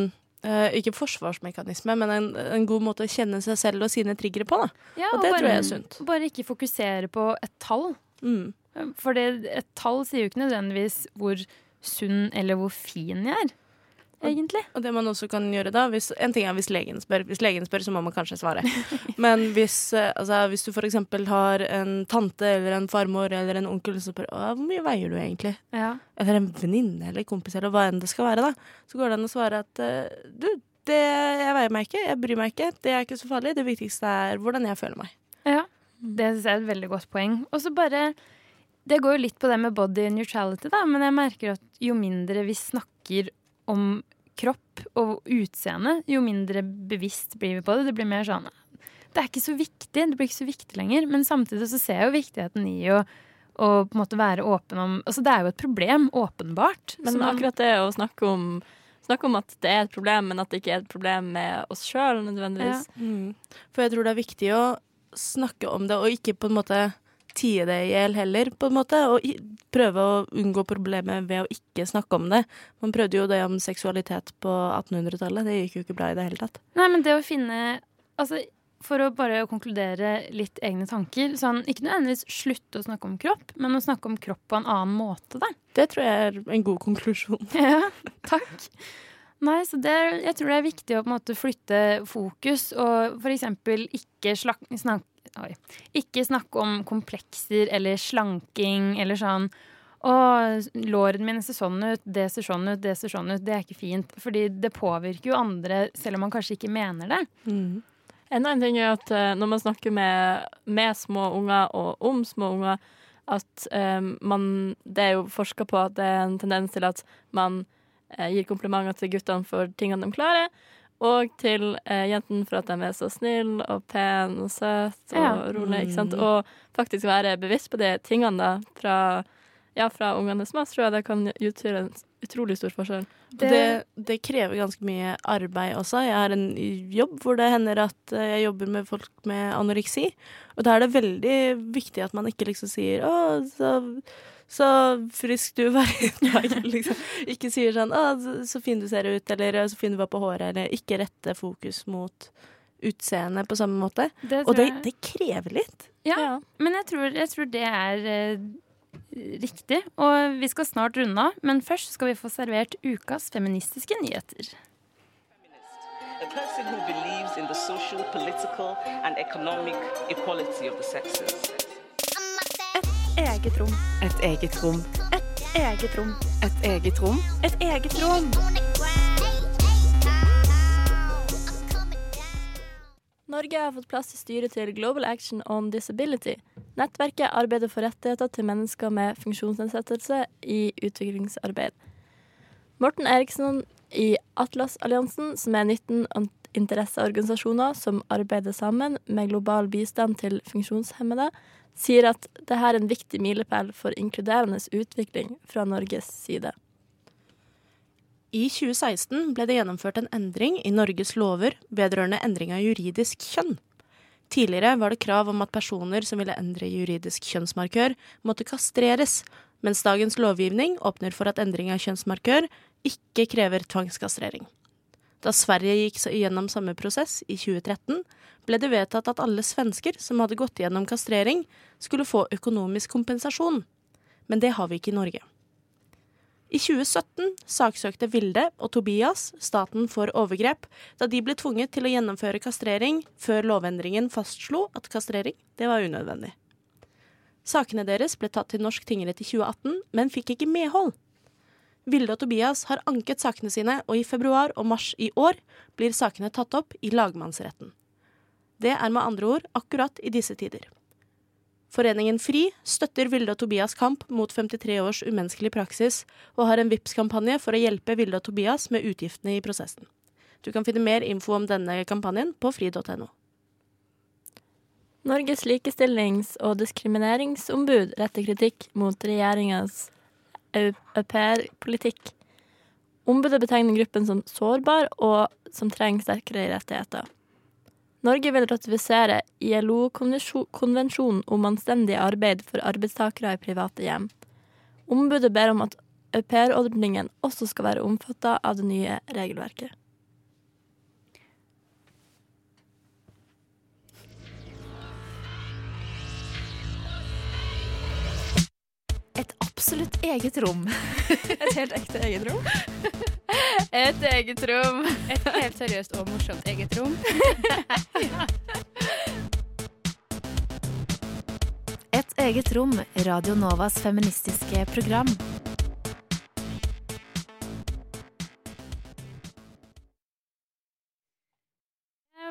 Speaker 2: eh, ikke forsvarsmekanisme, men en, en god måte å kjenne seg selv og sine triggere på. Da.
Speaker 1: Ja,
Speaker 2: Og det
Speaker 1: bare,
Speaker 2: tror jeg er sunt.
Speaker 1: Bare ikke fokusere på et tall.
Speaker 2: Mm.
Speaker 1: For et tall sier jo ikke nødvendigvis hvor sunn eller hvor fin jeg er. Egentlig.
Speaker 2: Og det man også kan gjøre da hvis, En ting er hvis legen spør. Hvis legen spør, så må man kanskje svare. Men hvis, eh, altså, hvis du eksempel har en tante eller en farmor eller en onkel som spør hvor mye veier du egentlig,
Speaker 1: Ja.
Speaker 2: eller en venninne eller kompis eller hva enn det skal være, da, så går det an å svare at eh, du, det, jeg veier meg ikke, jeg bryr meg ikke, det er ikke så farlig. Det viktigste er hvordan jeg føler meg.
Speaker 1: Ja, det synes jeg er et veldig godt poeng. Og så bare Det går jo litt på det med body neutrality, da, men jeg merker at jo mindre vi snakker om kropp og utseende, jo mindre bevisst blir vi på det. Det blir mer sånn Det er ikke så viktig. Det blir ikke så viktig lenger. Men samtidig så ser jeg jo viktigheten i å, og på en måte være åpen om Altså det er jo et problem, åpenbart.
Speaker 3: Men
Speaker 1: man-
Speaker 3: akkurat det å snakke om, snakke om at det er et problem, men at det ikke er et problem med oss sjøl nødvendigvis.
Speaker 2: Mm. For jeg tror det er viktig å snakke om det, og ikke på en måte tie det i hjel heller, på en måte. Og prøve å unngå problemet ved å ikke snakke om det. Man prøvde jo det om seksualitet på 1800-tallet. Det gikk jo ikke bra i det hele tatt.
Speaker 1: Nei, men det å finne Altså, for å bare konkludere litt egne tanker sånn, Ikke nødvendigvis slutte å snakke om kropp, men å snakke om kropp på en annen måte, da.
Speaker 2: Det tror jeg er en god konklusjon.
Speaker 1: Ja, takk. Nei, så det, er- jeg tror det er viktig å på en måte flytte fokus, og eksempel ikke, slak, snak, oi, ikke snakke om komplekser eller slanking eller sånn å, lårene mine ser sånn ut, det ser sånn ut, det ser sånn ut. Det er ikke fint. Fordi det påvirker jo andre, selv om man kanskje ikke mener det.
Speaker 2: Mm.
Speaker 3: En annen ting er at eh, når man snakker med, med små unger og om små unger, at eh, man Det er jo forska på at det er en tendens til at man eh, gir komplimenter til guttene for tingene de klarer, og til eh, jentene for at de er så snille og pene og søte og
Speaker 1: Ja.
Speaker 3: rolig. Ikke sant?
Speaker 2: Mm.
Speaker 3: Og faktisk være bevisst på de tingene da, fra ja, fra ungene små, tror jeg det kan utgjøre en utrolig stor forskjell.
Speaker 2: Det, det, det, krever ganske mye arbeid også. Jeg har en jobb hvor det hender at eh, jeg jobber med folk med anoreksi. Og da er det veldig viktig at man ikke liksom sier 'Å, så, så frisk du var i dag'. liksom. Ikke sier sånn 'Å, så fin du ser ut', eller 'så fin du var på håret', eller ikke rette fokus mot utseendet på samme måte. Det og det, det, krever litt.
Speaker 1: Ja, ja. men jeg tror, jeg tror, det er eh, riktig. Og vi skal snart runde av, men først skal vi få servert ukas feministiske nyheter. A person who believes in the social, political and economic equality of the sexes. Et eget rom. Et eget rom. Et eget rom. Et eget rom. Et eget rom.
Speaker 3: Norge har fått plass i styret til Global Action on Disability. Nettverket arbeider for rettigheter til mennesker med funksjonsnedsettelse i utviklingsarbeid. Morten Eriksson i Atlas-alliansen, som er 19 interesseorganisasjoner som arbeider sammen med global bistand til funksjonshemmede, sier at dette er en viktig milepæl for inkluderende utvikling fra Norges side.
Speaker 2: I 2016 ble det gjennomført en endring i Norges lover vedrørende endring av juridisk kjønn. Tidligere var det krav om at personer som ville endre juridisk kjønnsmarkør, måtte kastreres, mens dagens lovgivning åpner for at endring av kjønnsmarkør ikke krever tvangskastrering. Da Sverige gikk gjennom samme prosess i 2013, ble det vedtatt at alle svensker som hadde gått gjennom kastrering, skulle få økonomisk kompensasjon. Men det har vi ikke i Norge. I 2017 saksøkte Vilde og Tobias staten for overgrep da de ble tvunget til å gjennomføre kastrering før lovendringen fastslo at kastrering det var unødvendig. Sakene deres ble tatt til norsk tingrett i 2018, men fikk ikke medhold. Vilde og Tobias har anket sakene sine, og i februar og mars i år blir sakene tatt opp i lagmannsretten. Det er med andre ord akkurat i disse tider. Foreningen FRI støtter Vilde og Tobias kamp mot 53 års umenneskelig praksis, og har en VIPS-kampanje for å hjelpe Vilde og Tobias med utgiftene i prosessen. Du kan finne mer info om denne kampanjen på fri.no.
Speaker 3: Norges likestillings- og diskrimineringsombud retter kritikk mot regjeringas au-pair-politikk. Ombudet betegner gruppen som sårbar og som trenger sterkere rettigheter. Norge vil ratifisere ILO-konvensjonen om anstendig arbeid for arbeidstakere i private hjem. Ombudet ber om at aupairordningen også skal være omfattet av det nye regelverket.
Speaker 7: Absolutt eget rom.
Speaker 6: Et helt ekte eget rom.
Speaker 7: Et eget rom.
Speaker 1: Et helt seriøst og morsomt eget rom.
Speaker 7: Et eget rom, Radio Novas feministiske program.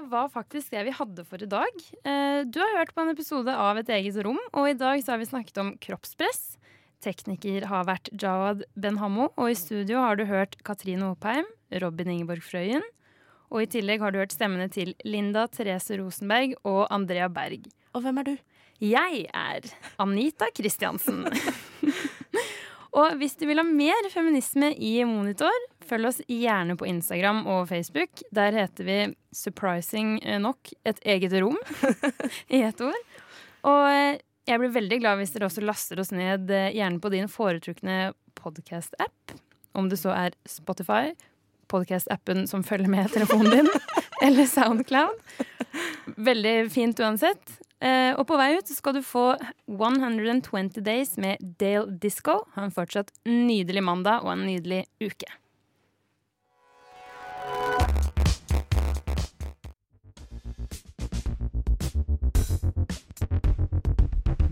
Speaker 1: var faktisk det vi hadde for i dag. Eh, du har hørt på en episode av Et eget rom, og i dag så har vi snakket om kroppspress. Tekniker har vært Jawad Benhammo, og i studio har du hørt Katrine Oppheim, Robin Ingeborg Frøyen, og i tillegg har du hørt stemmene til Linda Therese Rosenberg og Andrea Berg.
Speaker 2: Og hvem er du?
Speaker 1: Jeg er Anita Kristiansen. og hvis du vil ha mer feminisme i Monitor, følg oss gjerne på Instagram og Facebook. Der heter vi surprising nok et eget rom i ett ord. Og jeg blir veldig glad hvis dere også laster oss ned, eh, gjerne på din foretrukne podcast-app. Om det så er Spotify, podcast-appen som følger med telefonen din, eller Soundcloud. Veldig fint uansett. Eh, og på vei ut skal du få 120 Days med Dale Disco. Ha en fortsatt nydelig mandag og en nydelig uke.